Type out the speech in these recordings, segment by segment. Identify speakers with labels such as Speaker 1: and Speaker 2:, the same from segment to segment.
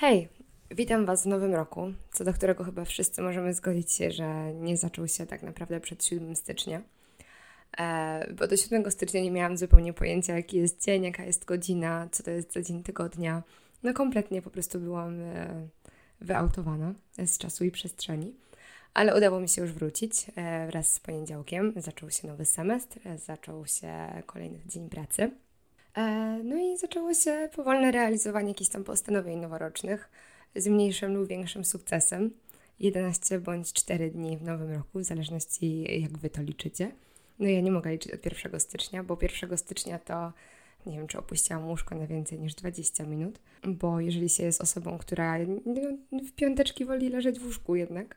Speaker 1: Hej, witam Was w nowym roku, co do którego chyba wszyscy możemy zgodzić się, że nie zaczął się tak naprawdę przed 7 stycznia. E, bo do 7 stycznia nie miałam zupełnie pojęcia, jaki jest dzień, jaka jest godzina, co to jest za dzień tygodnia. No kompletnie po prostu byłam e, wyautowana z czasu i przestrzeni. Ale udało mi się już wrócić e, wraz z poniedziałkiem. Zaczął się nowy semestr, zaczął się kolejny dzień pracy. E, no i zaczęło się powolne realizowanie jakichś tam postanowień noworocznych z mniejszym lub większym sukcesem. 11 bądź 4 dni w nowym roku, w zależności jak Wy to liczycie. No ja nie mogę liczyć od 1 stycznia, bo 1 stycznia to nie wiem, czy opuściłam łóżko na więcej niż 20 minut, bo jeżeli się jest osobą, która w piąteczki woli leżeć w łóżku jednak,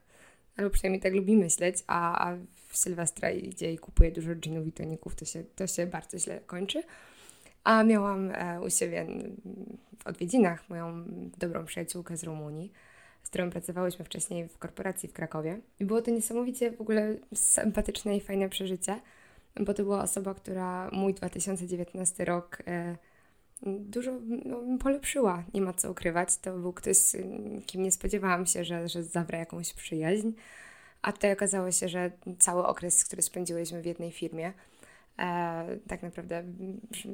Speaker 1: albo przynajmniej tak lubi myśleć, a, a w Sylwestra idzie i kupuje dużo dżinów i toników, to się, to się bardzo źle kończy. A miałam e, u siebie w odwiedzinach moją dobrą przyjaciółkę z Rumunii, z którą pracowałyśmy wcześniej w korporacji w Krakowie. I było to niesamowicie w ogóle sympatyczne i fajne przeżycie, bo to była osoba, która mój 2019 rok e, dużo no, polepszyła, nie ma co ukrywać. To był ktoś, kim nie spodziewałam się, że, że jakąś przyjaźń. A tutaj okazało się, że cały okres, który spędziłyśmy w jednej firmie, tak naprawdę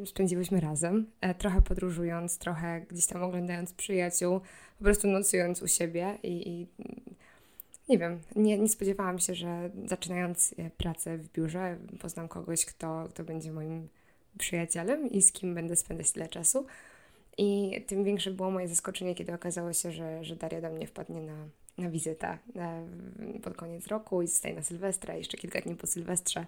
Speaker 1: spędziłyśmy razem, e, trochę podróżując, trochę gdzieś tam oglądając przyjaciół, po prostu nocując u siebie i, i nie wiem, nie, nie spodziewałam się, że zaczynając e, pracę w biurze poznam kogoś, kto, kto będzie moim przyjacielem i z kim będę spędzać tyle czasu. I tym większe było moje zaskoczenie, kiedy okazało się, że, że Daria do mnie wpadnie na, na wizytę pod koniec roku i zostaje na Sylwestra, jeszcze kilka dni po Sylwestrze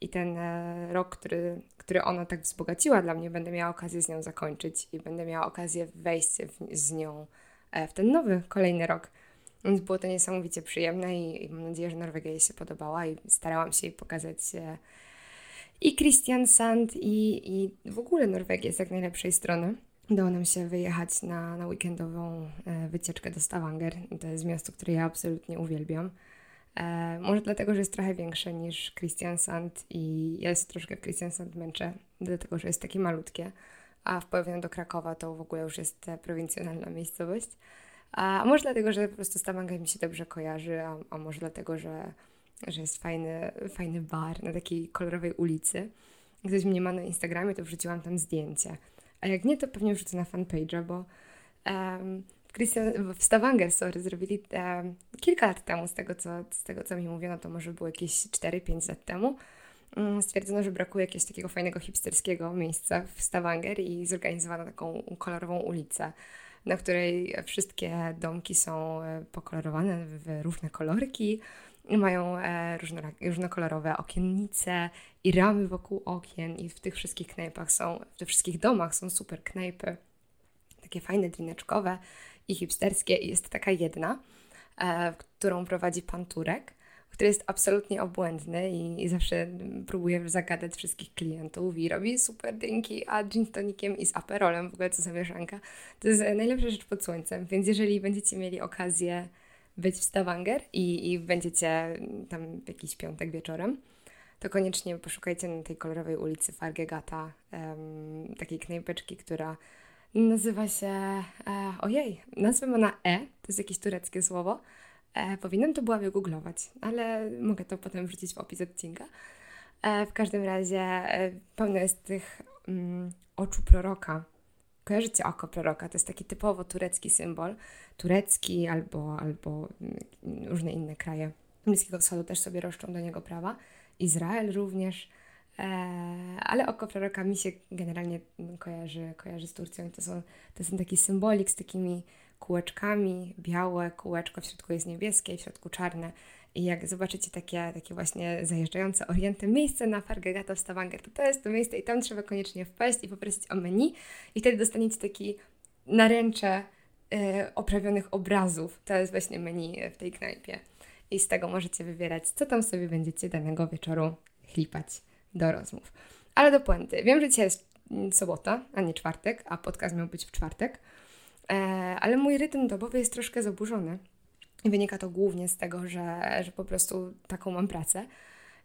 Speaker 1: i ten e, rok, który, który ona tak wzbogaciła dla mnie, będę miała okazję z nią zakończyć i będę miała okazję wejść w, z nią e, w ten nowy, kolejny rok. Więc było to niesamowicie przyjemne i, i mam nadzieję, że Norwegia jej się podobała i starałam się jej pokazać e, i Christian Sand i, i w ogóle Norwegię z jak najlepszej strony. Udało nam się wyjechać na, na weekendową wycieczkę do Stavanger. To jest miasto, które ja absolutnie uwielbiam. E, może dlatego, że jest trochę większe niż Christian Sand i ja się troszkę Christian Sand męczę, dlatego, że jest takie malutkie, a w porównaniu do Krakowa to w ogóle już jest prowincjonalna miejscowość. A może dlatego, że po prostu Stavanger mi się dobrze kojarzy, a, a może dlatego, że, że jest fajny, fajny bar na takiej kolorowej ulicy. Ktoś mnie ma na Instagramie, to wrzuciłam tam zdjęcie. A jak nie, to pewnie wrzucę na fanpage'a, bo um, Christian, w Stavanger, sorry, zrobili e, kilka lat temu, z tego, co, z tego co mi mówiono, to może było jakieś 4-5 lat temu, mm, stwierdzono, że brakuje jakiegoś takiego fajnego hipsterskiego miejsca w Stavanger i zorganizowano taką kolorową ulicę, na której wszystkie domki są e, pokolorowane w różne kolorki, mają e, różnokolorowe okiennice i ramy wokół okien i w tych wszystkich knajpach są, w tych wszystkich domach są super knajpy, takie fajne, drineczkowe, i hipsterskie i jest taka jedna, e, którą prowadzi pan Turek, który jest absolutnie obłędny i, i zawsze próbuje zagadać wszystkich klientów i robi super drinki, a gin tonikiem i z aperolem, w ogóle co za mieszanka. To jest najlepsza rzecz pod słońcem, więc jeżeli będziecie mieli okazję być w Stavanger i, i będziecie tam w jakiś piątek wieczorem, to koniecznie poszukajcie na tej kolorowej ulicy Fargegata um, takiej knajpeczki, która Nazywa się. E, ojej, nazwę ma na E, to jest jakieś tureckie słowo. E, powinnam to była wygooglować, ale mogę to potem wrzucić w opis odcinka. E, w każdym razie e, pełno jest tych mm, oczu proroka. Kojarzycie oko proroka? To jest taki typowo turecki symbol. Turecki albo, albo mm, różne inne kraje Bliskiego Wschodu też sobie roszczą do niego prawa. Izrael również. E, ale oko proroka mi się generalnie kojarzy, kojarzy z Turcją. To, są, to jest taki symbolik z takimi kółeczkami, białe kółeczko, w środku jest niebieskie, w środku czarne. I jak zobaczycie takie, takie właśnie zajeżdżające orientem miejsce na Fargegata w Stavanger, to to jest to miejsce i tam trzeba koniecznie wpaść i poprosić o menu i wtedy dostaniecie taki naręcze y, oprawionych obrazów. To jest właśnie menu w tej knajpie. I z tego możecie wybierać, co tam sobie będziecie danego wieczoru chlipać do rozmów. Ale do puenty. Wiem, że dzisiaj jest sobota, a nie czwartek, a podcast miał być w czwartek, e, ale mój rytm dobowy jest troszkę zaburzony. I wynika to głównie z tego, że, że po prostu taką mam pracę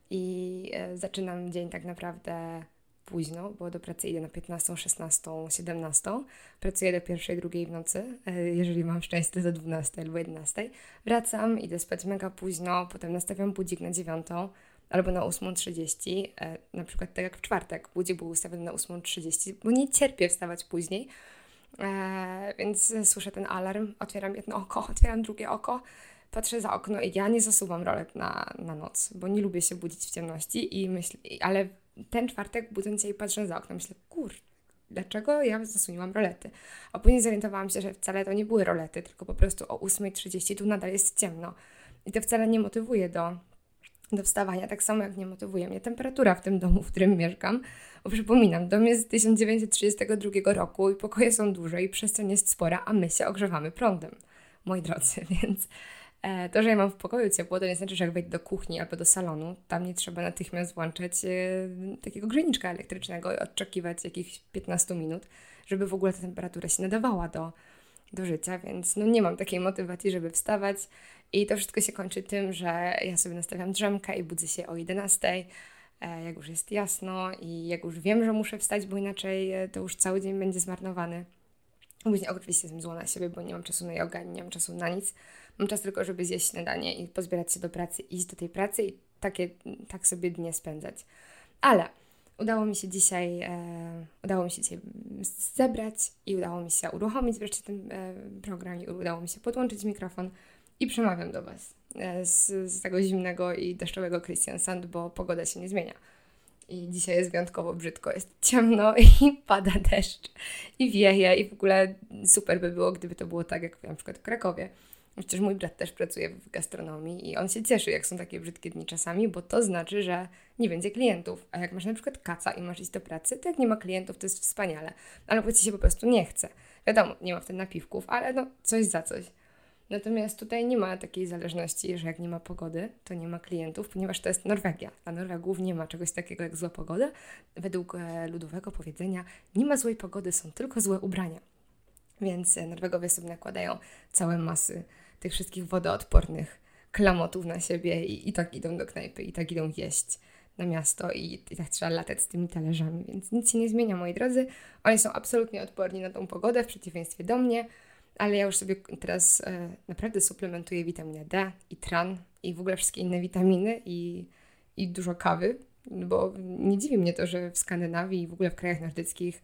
Speaker 1: i e, zaczynam dzień tak naprawdę późno, bo do pracy idę na 15, 16, 17. Pracuję do pierwszej, drugiej w nocy, e, jeżeli mam szczęście do 12 albo 11. Wracam, idę spać mega późno, potem nastawiam budzik na 9 albo na 8.30, e, na przykład tak jak w czwartek, budzik był ustawiony na 8.30, bo nie cierpię wstawać później, e, więc słyszę ten alarm, otwieram jedno oko, otwieram drugie oko, patrzę za okno i ja nie zasuwam rolet na, na noc, bo nie lubię się budzić w ciemności i myślę, ale ten czwartek budząc się i patrzę za okno, myślę, kur, dlaczego ja zasuniłam rolety? A później zorientowałam się, że wcale to nie były rolety, tylko po prostu o 8.30 tu nadal jest ciemno. I to wcale nie motywuje do, do wstawania, tak samo jak nie motywuje mnie temperatura w tym domu, w którym mieszkam. Bo przypominam, dom jest z 1932 roku i pokoje są duże i przestrzeń jest spora, a my się ogrzewamy prądem, moi drodzy, więc E, to, że ja mam w pokoju ciepło, to nie znaczy, że jak wejdę do kuchni albo do salonu, tam nie trzeba natychmiast włączać e, takiego grzejniczka elektrycznego i odczekiwać jakichś 15 minut, żeby w ogóle ta temperatura się nadawała do, do życia, więc no nie mam takiej motywacji, żeby wstawać i to wszystko się kończy tym, że ja sobie nastawiam drzemkę i budzę się o 11, e, jak już jest jasno i jak już wiem, że muszę wstać, bo inaczej to już cały dzień będzie zmarnowany. Później oczywiście jestem zła na siebie, bo nie mam czasu na jogę, nie mam czasu na nic, Mam czas tylko, żeby zjeść śniadanie i pozbierać się do pracy, iść do tej pracy i takie, tak sobie dnie spędzać. Ale udało mi się dzisiaj, e, udało mi się dzisiaj zebrać i udało mi się uruchomić wreszcie ten e, program i udało mi się podłączyć mikrofon i przemawiam do Was e, z, z tego zimnego i deszczowego Christian Sand, bo pogoda się nie zmienia. I dzisiaj jest wyjątkowo brzydko, jest ciemno i pada deszcz i wieje i w ogóle super by było, gdyby to było tak jak na przykład w Krakowie Przecież mój brat też pracuje w gastronomii i on się cieszy, jak są takie brzydkie dni czasami, bo to znaczy, że nie będzie klientów. A jak masz na przykład kaca i masz iść do pracy, to jak nie ma klientów, to jest wspaniale. Ale ci się po prostu nie chce. Wiadomo, nie ma wtedy napiwków, ale no coś za coś. Natomiast tutaj nie ma takiej zależności, że jak nie ma pogody, to nie ma klientów, ponieważ to jest Norwegia. Dla Norwegów nie ma czegoś takiego jak zła pogoda. Według e, ludowego powiedzenia nie ma złej pogody, są tylko złe ubrania. Więc e, Norwegowie sobie nakładają całe masy tych wszystkich wodoodpornych klamotów na siebie i, i tak idą do knajpy, i tak idą jeść na miasto i, i tak trzeba latać z tymi talerzami, więc nic się nie zmienia, moi drodzy. Oni są absolutnie odporni na tą pogodę, w przeciwieństwie do mnie, ale ja już sobie teraz e, naprawdę suplementuję witaminę D i tran i w ogóle wszystkie inne witaminy i, i dużo kawy, bo nie dziwi mnie to, że w Skandynawii i w ogóle w krajach nordyckich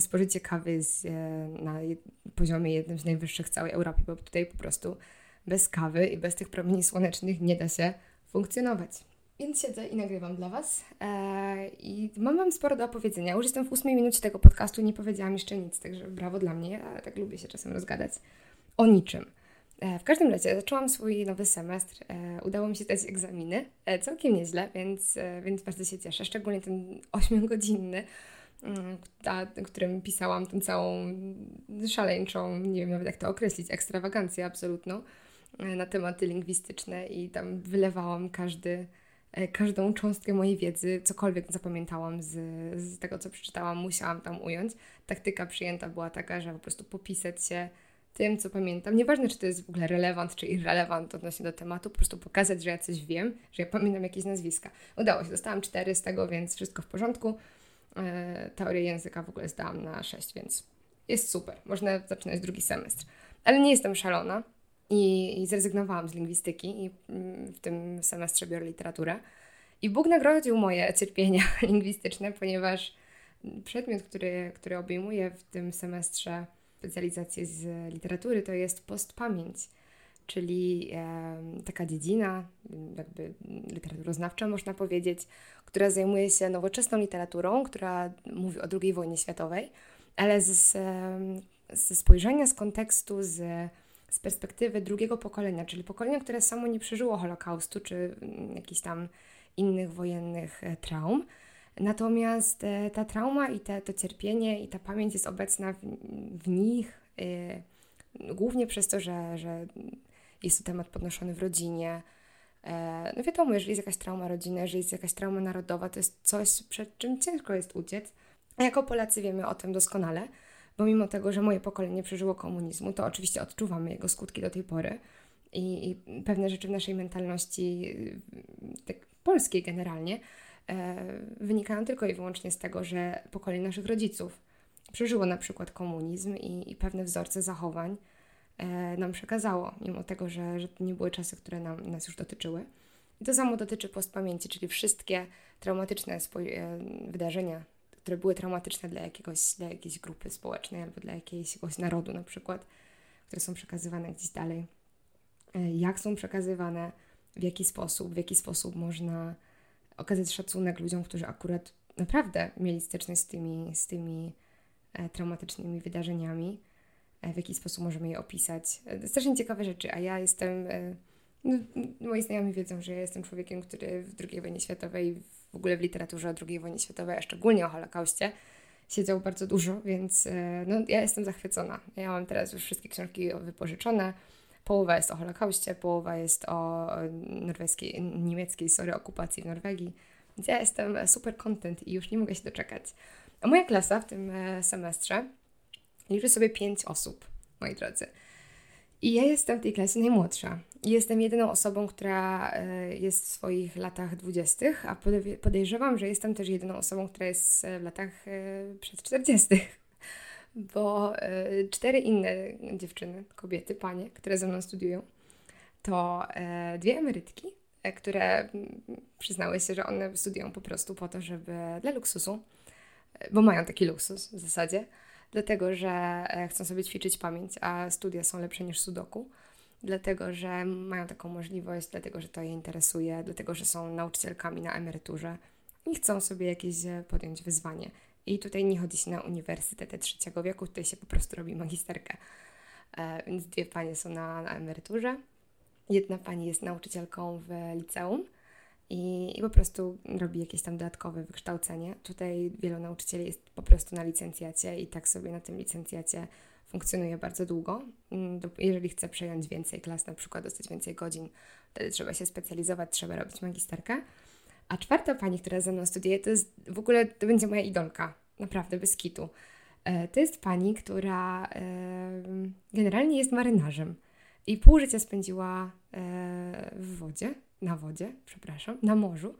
Speaker 1: spożycie kawy jest e, na poziomie jednym z najwyższych w całej Europie, bo tutaj po prostu bez kawy i bez tych promieni słonecznych nie da się funkcjonować. Więc siedzę i nagrywam dla Was eee, i mam Wam sporo do opowiedzenia. Już jestem w ósmej minucie tego podcastu, nie powiedziałam jeszcze nic, także brawo dla mnie, ale tak lubię się czasem rozgadać o niczym. E, w każdym razie zaczęłam swój nowy semestr, e, udało mi się zdać egzaminy, e, całkiem nieźle, więc, e, więc bardzo się cieszę, szczególnie ten 8-godzinny, ta, którym pisałam tą całą szaleńczą, nie wiem nawet jak to określić, ekstrawagancję absolutną e, na tematy lingwistyczne i tam wylewałam każdy, e, każdą cząstkę mojej wiedzy, cokolwiek zapamiętałam z, z tego, co przeczytałam, musiałam tam ująć. Taktyka przyjęta była taka, że po prostu popisać się tym, co pamiętam. Nieważne, czy to jest w ogóle relevant, czy irrelevant odnośnie do tematu, po prostu pokazać, że ja coś wiem, że ja pamiętam jakieś nazwiska. Udało się, dostałam cztery z tego, więc wszystko w porządku. E, teorię języka w ogóle zdałam na 6, więc jest super. Można zaczynać drugi semestr. Ale nie jestem szalona i, i zrezygnowałam z lingwistyki i mm, w tym semestrze biorę literaturę. I Bóg nagrodził moje cierpienia lingwistyczne, ponieważ przedmiot, który, który obejmuje w tym semestrze specjalizację z literatury, to jest postpamięć czyli e, taka dziedzina, jakby literaturoznawcza można powiedzieć, która zajmuje się nowoczesną literaturą, która mówi o II wojnie światowej, ale z, ze spojrzenia, z kontekstu, z, z perspektywy drugiego pokolenia, czyli pokolenia, które samo nie przeżyło Holokaustu czy jakichś tam innych wojennych e, traum. Natomiast e, ta trauma i te, to cierpienie i ta pamięć jest obecna w, w nich, y, głównie przez to, że, że jest to temat podnoszony w rodzinie. E, no wiadomo, jeżeli jest jakaś trauma rodzinna, jeżeli jest jakaś trauma narodowa, to jest coś, przed czym ciężko jest uciec. A jako Polacy wiemy o tym doskonale, bo mimo tego, że moje pokolenie przeżyło komunizmu, to oczywiście odczuwamy jego skutki do tej pory. I, i pewne rzeczy w naszej mentalności, tak polskiej generalnie, wynikają tylko i wyłącznie z tego, że pokolenie naszych rodziców przeżyło na przykład komunizm i, i pewne wzorce zachowań nam przekazało, mimo tego, że, że to nie były czasy, które nam, nas już dotyczyły. I to samo dotyczy postpamięci, czyli wszystkie traumatyczne wydarzenia, które były traumatyczne dla, jakiegoś, dla jakiejś grupy społecznej albo dla jakiegoś narodu na przykład, które są przekazywane gdzieś dalej. E, jak są przekazywane, w jaki sposób, w jaki sposób można okazać szacunek ludziom, którzy akurat naprawdę mieli styczność z tymi, z tymi e, traumatycznymi wydarzeniami, e, w jaki sposób możemy je opisać. Strasznie ciekawe rzeczy, a ja jestem no, moi znajomi wiedzą, że ja jestem człowiekiem, który w II wojnie światowej, w ogóle w literaturze o II wojnie światowej, a szczególnie o Holokauście, siedział bardzo dużo, więc e, no, ja jestem zachwycona. Ja mam teraz już wszystkie książki wypożyczone. Połowa jest o Holokauście, połowa jest o norweskiej, niemieckiej, sorry, okupacji w Norwegii. Więc ja jestem super content i już nie mogę się doczekać. A moja klasa w tym e, semestrze liczy sobie pięć osób, moi drodzy. I ja jestem w tej klasie najmłodsza. Jestem jedyną osobą, która e, jest w swoich latach dwudziestych, a podejrzewam, że jestem też jedyną osobą, która jest w latach e, przed czterdziestych. Bo e, cztery inne dziewczyny, kobiety, panie, które ze mną studiują, to dwie emerytki, które przyznały się, że one studiują po prostu po to, żeby dla luksusu, bo mają taki luksus w zasadzie, dlatego że e, chcą sobie ćwiczyć pamięć, a studia są lepsze niż sudoku, dlatego że mają taką możliwość, dlatego że to je interesuje, dlatego że są nauczycielkami na emeryturze i chcą sobie jakieś e, podjąć wyzwanie. I tutaj nie chodzi się na uniwersytety trzeciego wieku, tutaj się po prostu robi magisterkę. E, więc dwie panie są na, na emeryturze. Jedna pani jest nauczycielką w liceum, i, i po prostu robi jakieś tam dodatkowe wykształcenie. Tutaj wielu nauczycieli jest po prostu na licencjacie i tak sobie na tym licencjacie funkcjonuje bardzo długo. Mm, jeżeli chce przejąć więcej klas, na przykład dostać więcej godzin, wtedy trzeba się specjalizować, trzeba robić magisterkę. A czwarta pani, która ze mną studiuje, to jest w ogóle, to będzie moja idolka, naprawdę, bez kitu. E, to jest pani, która generalnie jest marynarzem i pół życia spędziła e, w wodzie, na wodzie, przepraszam, na morzu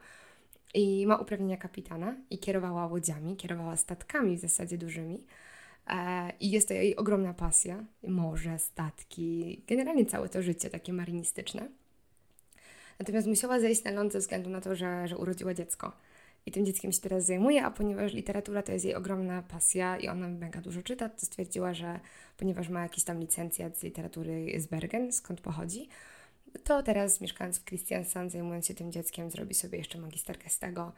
Speaker 1: i ma uprawnienia kapitana i kierowała łodziami, kierowała statkami w zasadzie dużymi. E, I jest to jej ogromna pasja. Morze, statki, generalnie całe to życie takie marynistyczne. Natomiast musiała zejść na ląd ze względu na to, że, że urodziła dziecko. I tym dzieckiem się teraz zajmuje, a ponieważ literatura to jest jej ogromna pasja i ona mega dużo czyta, to stwierdziła, że ponieważ ma jakiś tam licencjat z literatury z Bergen, skąd pochodzi, to teraz mieszkając w Kristiansand, zajmując się tym dzieckiem, zrobi sobie jeszcze magisterkę z tego,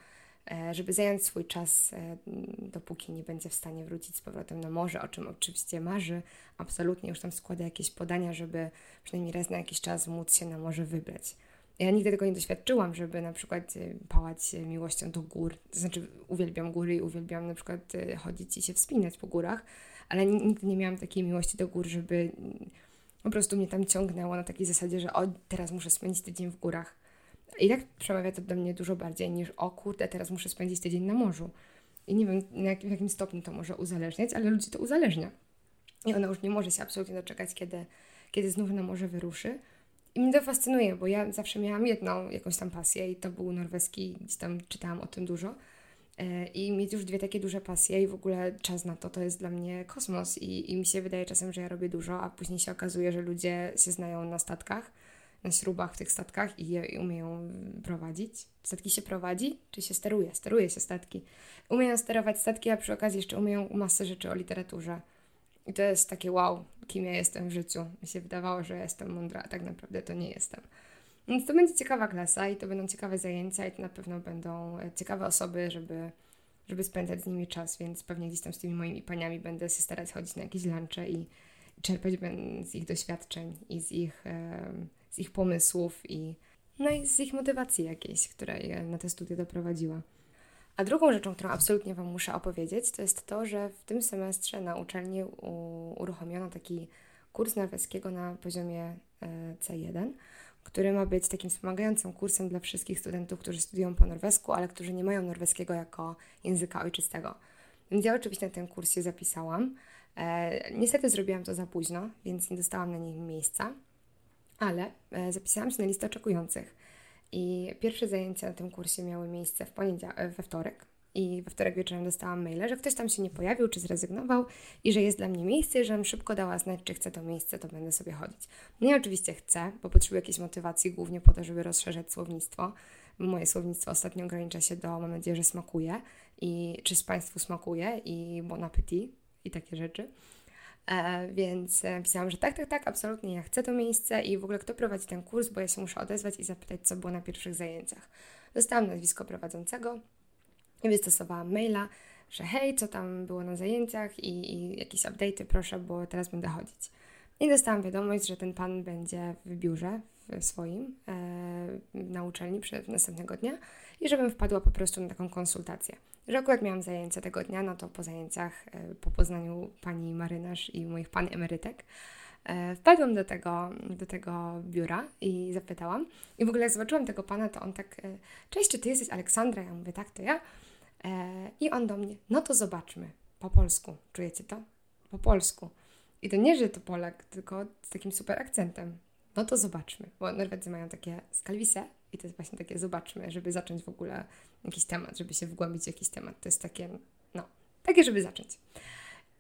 Speaker 1: e, żeby zająć swój czas, e, dopóki nie będzie w stanie wrócić z powrotem na morze, o czym oczywiście marzy. Absolutnie już tam składa jakieś podania, żeby przynajmniej raz na jakiś czas móc się na morze wybrać. Ja nigdy tego nie doświadczyłam, żeby na przykład e, pałać miłością do gór. To znaczy, uwielbiam góry i uwielbiam na przykład chodzić i się wspinać po górach, ale nigdy nie miałam takiej miłości do gór, żeby po prostu mnie tam ciągnęło na takiej zasadzie, że o, teraz muszę spędzić tydzień w górach. I tak przemawia to do mnie dużo bardziej niż o kurde, teraz muszę spędzić tydzień na morzu. I nie wiem, w jakim stopniu to może uzależniać, ale ludzi to uzależnia. I ona już nie może się absolutnie doczekać, kiedy, kiedy znów na morze wyruszy. I mnie to fascynuje, bo ja zawsze miałam jedną jakąś tam pasję i to był norweski, gdzieś tam czytałam o tym dużo. E, I mieć już dwie takie duże pasje i w ogóle czas na to, to jest dla mnie kosmos i, i mi się wydaje czasem, że ja robię dużo, a później się okazuje, że ludzie się znają na statkach, na śrubach w tych statkach i i umieją prowadzić. Statki się prowadzi, czy się steruje? Steruje się statki. Umieją sterować statki, a przy okazji jeszcze umieją masę rzeczy o literaturze. I to jest takie wow, kim ja jestem w życiu. Mi się wydawało, że jestem mądra, a tak naprawdę to nie jestem. Więc to będzie ciekawa klasa i to będą ciekawe zajęcia i to na pewno będą e, ciekawe osoby, żeby, żeby spędzać z nimi czas, więc pewnie gdzieś tam z tymi moimi paniami będę się starać chodzić na jakieś lunche i, czerpać z ich doświadczeń i z ich, z ich pomysłów i no i z ich motywacji jakiejś, która je na te studia doprowadziła. A drugą rzeczą, którą absolutnie Wam muszę opowiedzieć, to jest to, że w tym semestrze na uczelni uruchomiono taki kurs norweskiego na poziomie e, C1, który ma być takim wspomagającym kursem dla wszystkich studentów, którzy studiują po norwesku, ale którzy nie mają norweskiego jako języka ojczystego. Więc ja oczywiście na ten kurs się zapisałam. E, niestety zrobiłam to za późno, więc nie dostałam na nim miejsca, ale e, zapisałam się na listę oczekujących. I pierwsze zajęcia na tym kursie miały miejsce w poniedziałek, we wtorek, i we wtorek wieczorem dostałam maila, że ktoś tam się nie pojawił, czy zrezygnował i że jest dla mnie miejsce, żebym szybko dała znać, czy chcę to miejsce, to będę sobie chodzić. No i oczywiście chcę, bo potrzebuję jakiejś motywacji, głównie po to, żeby rozszerzać słownictwo. Moje słownictwo ostatnio ogranicza się do, mam nadzieję, że smakuje i czy z Państwu smakuje i bon appetit i takie rzeczy. E, więc e, pisałam, że tak, tak, tak, absolutnie ja chcę to miejsce i w ogóle kto prowadzi ten kurs, bo ja się muszę odezwać i zapytać, co było na pierwszych zajęciach. Dostałam nazwisko prowadzącego, wystosowałam maila, że hej, co tam było na zajęciach i, i jakieś update'y proszę, bo teraz będę chodzić. I dostałam wiadomość, że ten pan będzie w biurze w swoim e, na uczelni przed następnego dnia i żebym wpadła po prostu na taką konsultację. Że akurat miałam zajęcia tego dnia, no to po zajęciach, e, po poznaniu pani marynarz i moich pan emerytek, e, wpadłam do tego, do tego biura i zapytałam. I w ogóle jak zobaczyłam tego pana, to on tak, e, cześć, czy ty jesteś Aleksandra? Ja mówię, tak, to ja. E, I on do mnie, no to zobaczmy, po polsku, czujecie to? Po polsku. I to nie, że to Polak, tylko z takim super akcentem. No to zobaczmy, bo Norwedzy mają takie skalwise i to jest właśnie takie zobaczmy, żeby zacząć w ogóle jakiś temat, żeby się wgłębić w jakiś temat. To jest takie, no, takie, żeby zacząć.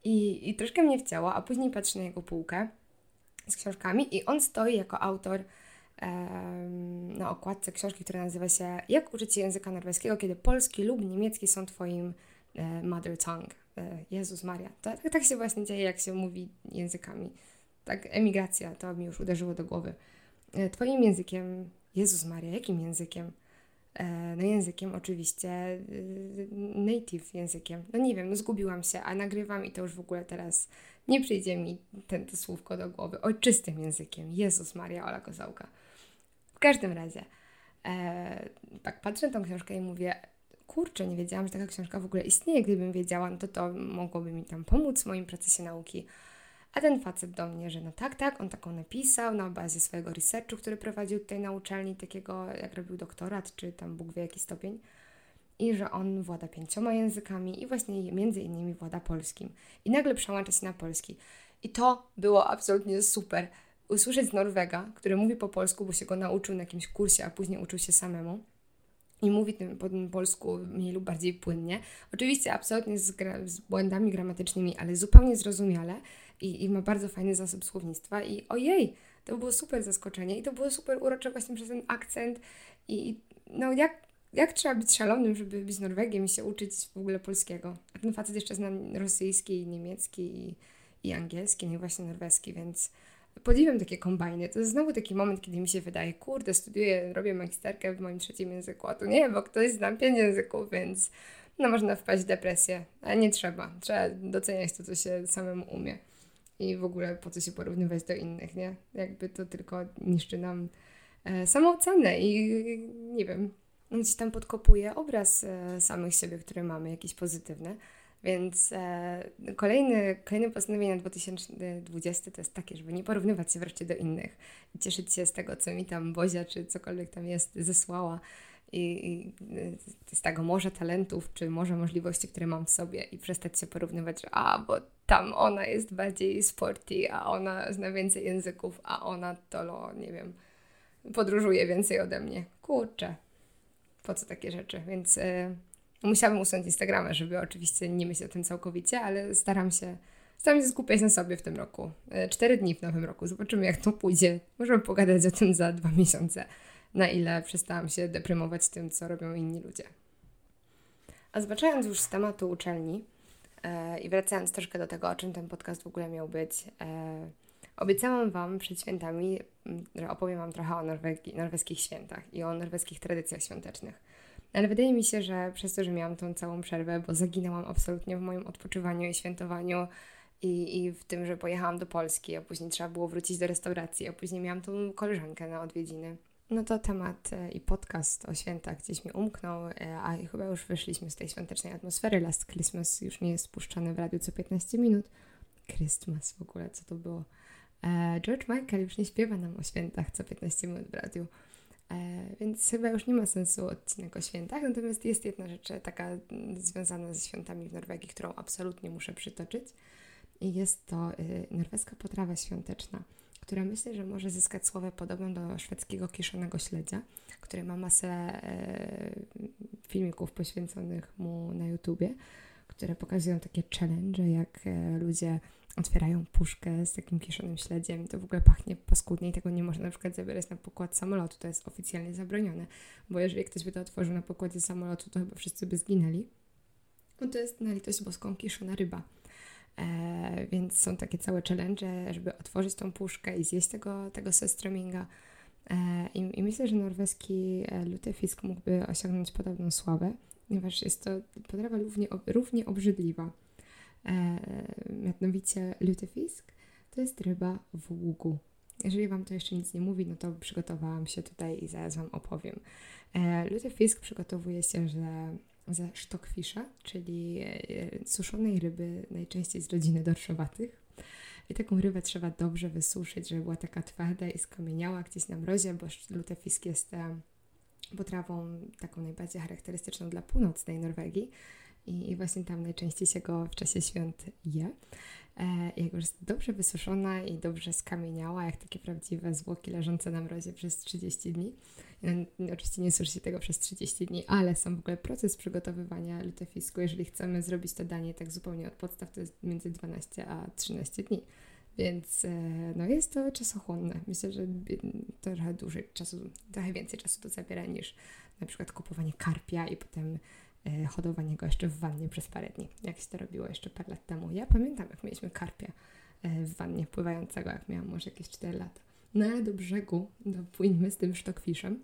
Speaker 1: I, I troszkę mnie wcięło, a później patrzę na jego półkę z książkami i on stoi jako autor na okładce książki, która nazywa się Jak uczyć się języka norweskiego, kiedy polski lub niemiecki są Twoim e, mother tongue. E, Jezus Maria. Tak, tak się właśnie dzieje, jak się mówi językami. Tak, emigracja, to mi już uderzyło do głowy. E, twoim językiem, Jezus Maria, jakim językiem? No językiem oczywiście, native językiem. No nie wiem, no zgubiłam się, a nagrywam i to już w ogóle teraz nie przyjdzie mi ten, to słówko do głowy. Ojczystym językiem. Jezus Maria, Ola Kozałka każdym razie, e, tak patrzę na tą książkę i mówię, kurczę, nie wiedziałam, że taka książka w ogóle istnieje. Gdybym wiedziała, no to to mogłoby mi tam pomóc w moim procesie nauki. A ten facet do mnie, że no tak, tak, on taką napisał na bazie swojego researchu, który prowadził tutaj na uczelni, takiego jak robił doktorat, czy tam Bóg wie jaki stopień. I że on włada pięcioma językami i właśnie między innymi włada polskim. I nagle przełącza się na polski. I to było absolutnie super usłyszeć Norwega, który mówi po polsku, bo się go nauczył na jakimś kursie, a później uczył się samemu i mówi tym po tym polsku mniej lub bardziej płynnie. Oczywiście absolutnie z, gra, z błędami gramatycznymi, ale zupełnie zrozumiale i, i, ma bardzo fajny zasób słownictwa i ojej, to było super zaskoczenie i to było super urocze właśnie przez ten akcent i no jak, jak trzeba być szalonym, żeby być Norwegiem i się uczyć w ogóle polskiego. A ten facet jeszcze zna rosyjski, niemiecki i, i angielski, i właśnie norweski, więc podziwiam takie kombajny. To jest znowu taki moment, kiedy mi się wydaje, kurde, studiuję, robię magisterkę w moim trzecim języku, a tu nie, bo ktoś zna pięć języków, więc no można wpaść w depresję, ale nie trzeba. Trzeba doceniać to, co się samemu umie. I w ogóle po co się porównywać do innych, nie? Jakby to tylko niszczy nam e, samoocenę i nie wiem, gdzieś tam podkopuje obraz e, samych siebie, który mamy, jakiś pozytywny. Więc e, kolejny, kolejne postanowienie na 2020 to jest takie, żeby nie porównywać się wreszcie do innych i cieszyć się z tego, co mi tam Bozia czy cokolwiek tam jest zesłała i, i z tego morza talentów, czy może możliwości, które mam w sobie i przestać się porównywać, że a, bo tam ona jest bardziej sporty, a ona zna więcej języków, a ona to, nie wiem, podróżuje więcej ode mnie. Kurczę, po co takie rzeczy? Więc... E, Musiałabym usunąć Instagrama, żeby oczywiście nie myśleć o tym całkowicie, ale staram się, staram się skupiać na sobie w tym roku. E, cztery dni w nowym roku. Zobaczymy, jak to pójdzie. Możemy pogadać o tym za dwa miesiące, na ile przestałam się deprymować tym, co robią inni ludzie. A zbaczając już z tematu uczelni e, i wracając troszkę do tego, o czym ten podcast w ogóle miał być, e, obiecałam Wam przed świętami, że opowiem Wam trochę o norweskich świętach i o norweskich tradycjach świątecznych. Ale wydaje mi się, że przez to, że miałam tą całą przerwę, bo zaginęłam absolutnie w moim odpoczywaniu i świętowaniu i, i w tym, że pojechałam do Polski, a później trzeba było wrócić do restauracji, a później miałam tą koleżankę na odwiedziny. No to temat e, i podcast o świętach gdzieś mi umknął, e, a chyba już wyszliśmy z tej świątecznej atmosfery. Last Christmas już nie jest spuszczany w radiu co 15 minut. Christmas w ogóle, co to było? E, George Michael już nie śpiewa nam o świętach co 15 minut w radiu. E, więc chyba już nie ma sensu odcinek o świętach. Natomiast jest jedna rzecz e, taka związana ze świętami w Norwegii, którą absolutnie muszę przytoczyć. I jest to e, norweska potrawa świąteczna, która myślę, że może zyskać słowę podobną do szwedzkiego kiszonego śledzia, który ma masę e, filmików poświęconych mu na YouTubie, które pokazują takie challenge, jak ludzie otwierają puszkę z takim kiszonym śledziem to w ogóle pachnie paskudnie i tego nie można na przykład zabierać na pokład samolotu, to jest oficjalnie zabronione, bo jeżeli ktoś by to otworzył na pokładzie samolotu, to chyba wszyscy by zginęli. No to jest na litość boską kiszona ryba. E, więc są takie całe challenge, żeby otworzyć tą puszkę i zjeść tego, tego sestreminga. E, i, I myślę, że norweski e, lutefisk mógłby osiągnąć podobną sławę, ponieważ jest to potrawa równie, równie obrzydliwa. E, mianowicie lutefisk to jest ryba w ługu. Jeżeli Wam to jeszcze nic nie mówi, no to przygotowałam się tutaj i zaraz Wam opowiem. E, lutefisk przygotowuje się że ze sztokfisza, czyli e, suszonej ryby, najczęściej z rodziny dorszowatych. I taką rybę trzeba dobrze wysuszyć, żeby była taka twarda i skamieniała gdzieś na mrozie, bo lutefisk jest potrawą taką najbardziej charakterystyczną dla północnej Norwegii i, i właśnie tam najczęściej się go w czasie świąt je. E, jak już jest dobrze wysuszona i dobrze skamieniała, jak takie prawdziwe zwłoki leżące na mrozie przez 30 dni. No, oczywiście nie suszy się tego przez 30 dni, ale sam w ogóle proces przygotowywania lutefisku, jeżeli chcemy zrobić to danie tak zupełnie od podstaw, to jest między 12 a 13 dni. Więc e, no jest to czasochłonne. Myślę, że trochę dłużej czasu, trochę więcej czasu to zabiera niż na przykład kupowanie karpia i potem hodowanie go jeszcze w wannie przez parę dni, jak się to robiło jeszcze parę lat temu. Ja pamiętam, jak mieliśmy karpia e, w wannie pływającego, jak miałam może jakieś 4 lata. No ale do brzegu dopłyniemy z tym sztokwiszem.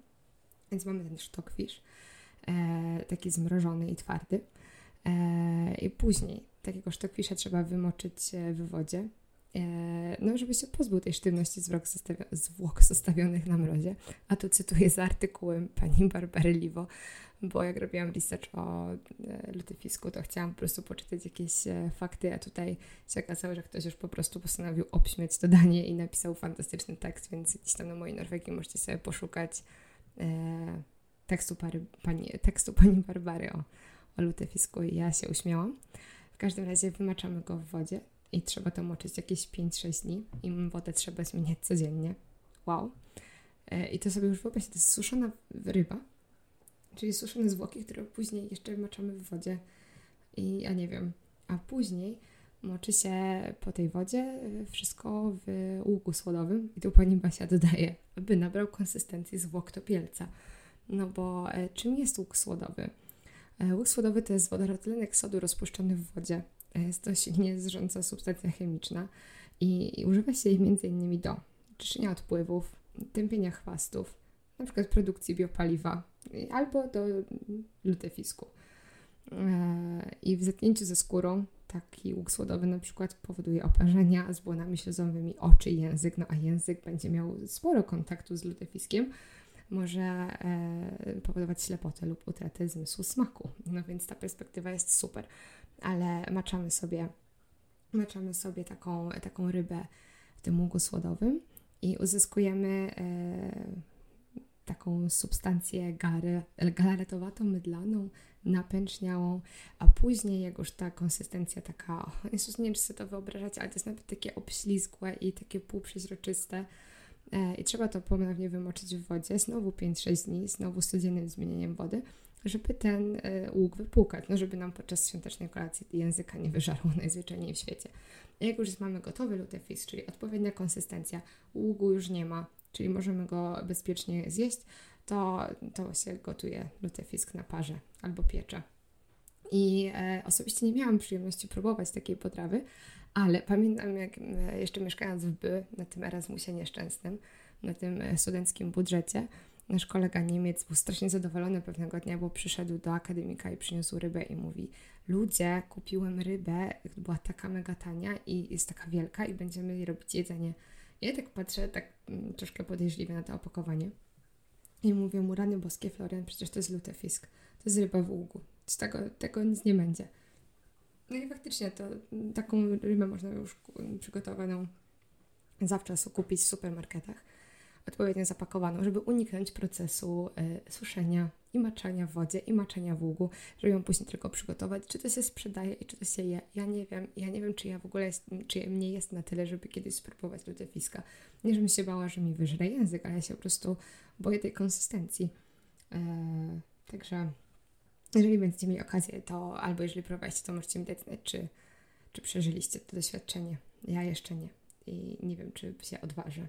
Speaker 1: Więc mamy ten sztokwisz, e, taki zmrożony i twardy. E, I później takiego sztokwisza trzeba wymoczyć e, w wodzie, e, no żeby się pozbył tej sztywności zwłok, zwłok zostawionych na mrozie. A tu cytuję z artykułem pani Barbary Liwo, bo jak robiłam research o e, lutyfisku, to chciałam po prostu poczytać jakieś e, fakty, a tutaj się okazało, że ktoś już po prostu postanowił obśmiać to danie i napisał fantastyczny tekst, więc gdzieś tam na mojej Norwegii możecie sobie poszukać e, tekstu, pani, tekstu pani Barbary o, o lutyfisku i ja się uśmiałam. W każdym razie wymaczamy go w wodzie i trzeba to moczyć jakieś 5-6 dni i wodę trzeba zmieniać codziennie. Wow. E, I to sobie już wyobraźcie, to jest suszona ryba, czyli suszone zwłoki, które później jeszcze maczamy w wodzie i ja nie wiem, a później moczy się po tej wodzie e, wszystko w łuku słodowym i tu pani Basia dodaje, aby nabrał konsystencji zwłok topielca. No bo e, czym jest łuk słodowy? Łuk słodowy to jest wodorotlenek sodu rozpuszczony w wodzie. Jest to silnie zrządza substancja chemiczna i, i używa się jej m.in. do czyszczenia odpływów, tępienia chwastów, przykład produkcji biopaliwa, albo do lutefisku. E, I w zetknięciu ze skórą taki łuk słodowy na przykład powoduje oparzenia z błonami ślezowymi oczy i język, no a język będzie miał sporo kontaktu z lutefiskiem, może e, powodować ślepotę lub utratę zmysłu smaku. No więc ta perspektywa jest super, ale maczamy sobie, maczamy sobie taką, taką rybę w tym łuku słodowym i uzyskujemy e, taką substancję gary, galaretowatą, mydlaną, napęczniałą, a później jak już ta konsystencja taka, Jezus, nie wiem czy sobie to wyobrażać, ale to jest nawet takie obślizgłe i takie półprzeźroczyste e, i trzeba to ponownie wymoczyć w wodzie, znowu 5-6 dni, znowu z codziennym zmienieniem wody, żeby ten e, łuk wypłukać, no żeby nam podczas świątecznej kolacji języka nie wyżarło najzwyczajniej w świecie. Jak już mamy gotowy lutefis, czyli odpowiednia konsystencja, ługu już nie ma, czyli możemy go bezpiecznie zjeść, to, to się gotuje lutefisk na parze albo piecze. I e, osobiście nie miałam przyjemności próbować takiej potrawy, ale pamiętam, jak e, jeszcze mieszkając w By, na tym Erasmusie nieszczęsnym, na tym e, studenckim budżecie, nasz kolega Niemiec był strasznie zadowolony pewnego dnia, bo przyszedł do akademika i przyniósł rybę i mówi: Ludzie, kupiłem rybę, była taka mega tania i jest taka wielka, i będziemy jej robić jedzenie. Ja tak patrzę, tak mm, troszkę podejrzliwie na to opakowanie i mówię mu, rany boskie, Florian, przecież to jest lutefisk, to jest ryba w ługu, z tego, tego nic nie będzie. No i faktycznie to taką rybę można już przygotowaną zawczasu kupić w supermarketach. Odpowiednio zapakowaną, żeby uniknąć procesu y, suszenia i maczania w wodzie i maczania w ługu, żeby ją później tylko przygotować. Czy to się sprzedaje i czy to się je? Ja nie wiem. Ja nie wiem, czy ja w ogóle jest, czy mnie jest na tyle, żeby kiedyś spróbować lutefiska. Nie, żebym się bała, że mi wyżre język, ale ja się po prostu boję tej konsystencji. Eee, także jeżeli będziecie mieli okazję, to albo jeżeli próbowaliście, to możecie mi dać znać, czy, czy przeżyliście to doświadczenie. Ja jeszcze nie i nie wiem, czy się odważę.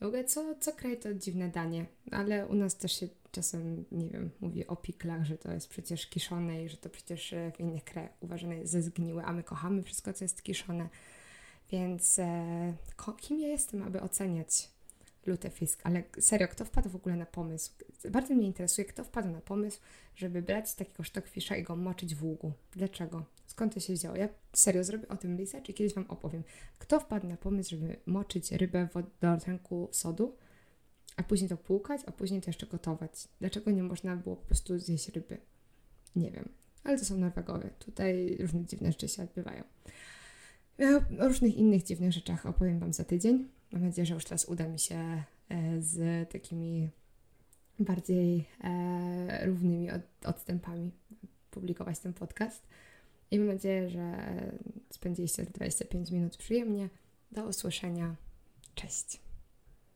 Speaker 1: W ogóle co, co kraj to dziwne danie, ale u nas też się czasem, nie wiem, mówi o piklach, że to jest przecież kiszone i że to przecież e, w innych krajach uważane jest za zgniłe, a my kochamy wszystko, co jest kiszone. Więc e, kim ja jestem, aby oceniać lutefisk? Ale serio, kto wpadł w ogóle na pomysł? Bardzo mnie interesuje, kto wpadł na pomysł, żeby brać takiego sztokfisza i go moczyć w ługu. Dlaczego? Skąd to się wzięło? Ja serio zrobię o tym research i kiedyś Wam opowiem. Kto wpadł na pomysł, żeby moczyć rybę w wodorynku sodu, a później to płukać, a później to jeszcze gotować? Dlaczego nie można było po prostu zjeść ryby? Nie wiem. Ale to są Norwegowie. Tutaj różne dziwne rzeczy się odbywają. O różnych innych dziwnych rzeczach opowiem Wam za tydzień. Mam nadzieję, że już teraz uda mi się e, z takimi bardziej e, równymi od, odstępami publikować ten podcast. I mam nadzieję, że spędziliście 25 minut przyjemnie. Do usłyszenia. Cześć.